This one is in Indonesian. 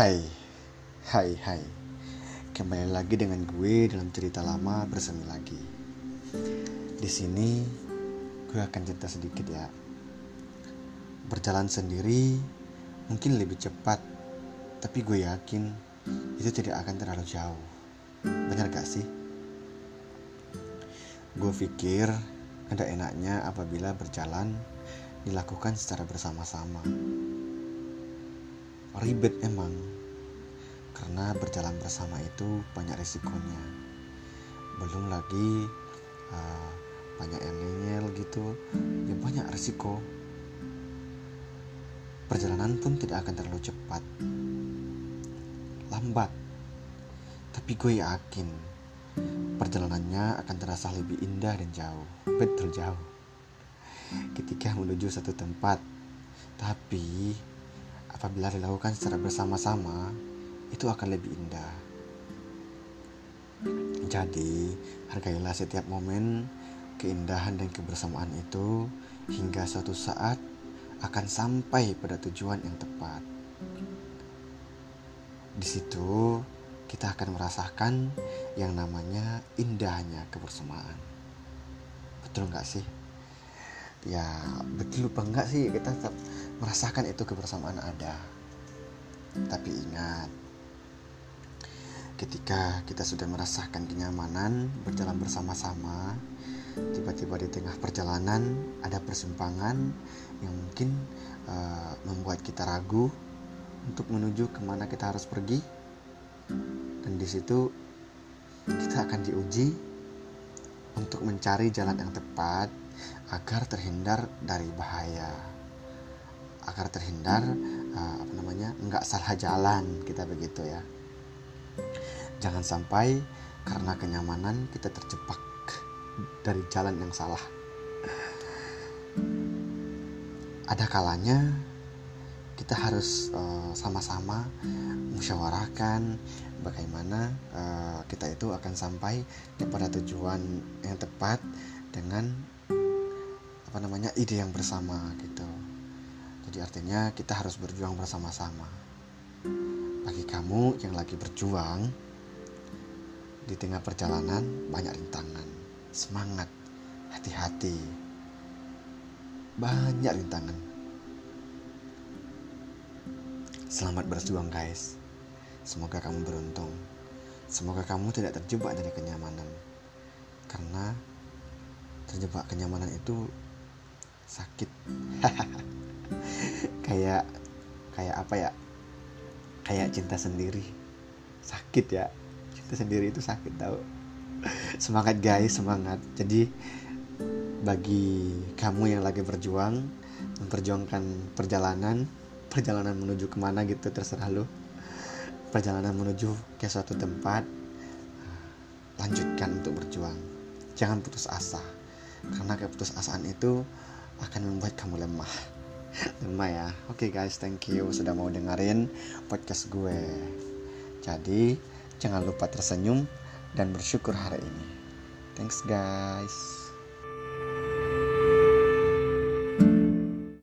Hai, hai, hai. Kembali lagi dengan gue dalam cerita lama bersemi lagi. Di sini gue akan cerita sedikit ya. Berjalan sendiri mungkin lebih cepat Tapi gue yakin itu tidak akan terlalu jauh. Benar gak sih? Gue pikir ada enaknya apabila berjalan dilakukan secara bersama-sama ribet emang. Karena berjalan bersama itu banyak risikonya belum lagi uh, banyak yang ngeyel gitu ya banyak risiko perjalanan pun tidak akan terlalu cepat. Lambat. Tapi gue yakin perjalanannya akan terasa lebih indah dan jauh. Betul jauh. Ketika menuju satu tempat. Tapi apabila dilakukan secara bersama-sama itu akan lebih indah. Jadi, hargailah setiap momen keindahan dan kebersamaan itu hingga suatu saat akan sampai pada tujuan yang tepat. Di situ kita akan merasakan yang namanya indahnya kebersamaan. Betul nggak sih? Ya betul apa enggak sih kita tetap merasakan itu kebersamaan ada. Tapi ingat, ketika kita sudah merasakan kenyamanan berjalan bersama-sama, tiba-tiba di tengah perjalanan ada persimpangan yang mungkin uh, membuat kita ragu untuk menuju ke mana kita harus pergi, dan di situ kita akan diuji untuk mencari jalan yang tepat agar terhindar dari bahaya. Agar terhindar uh, apa namanya nggak salah jalan kita begitu ya. Jangan sampai karena kenyamanan kita terjebak dari jalan yang salah. Ada kalanya kita harus uh, sama-sama musyawarahkan bagaimana uh, kita itu akan sampai kepada tujuan yang tepat dengan apa namanya ide yang bersama gitu jadi artinya kita harus berjuang bersama-sama. Bagi kamu yang lagi berjuang di tengah perjalanan banyak rintangan. Semangat, hati-hati. Banyak rintangan. Selamat berjuang guys. Semoga kamu beruntung. Semoga kamu tidak terjebak dari kenyamanan. Karena terjebak kenyamanan itu sakit. kayak kayak apa ya? Kayak cinta sendiri. Sakit ya. Cinta sendiri itu sakit tau. Semangat guys semangat. Jadi bagi kamu yang lagi berjuang memperjuangkan perjalanan perjalanan menuju ke mana gitu terserah lo perjalanan menuju ke suatu tempat lanjutkan untuk berjuang. Jangan putus asa. Karena keputusasaan itu akan membuat kamu lemah. Lemah ya. Oke okay guys thank you sudah mau dengerin podcast gue. Jadi jangan lupa tersenyum dan bersyukur hari ini. Thanks guys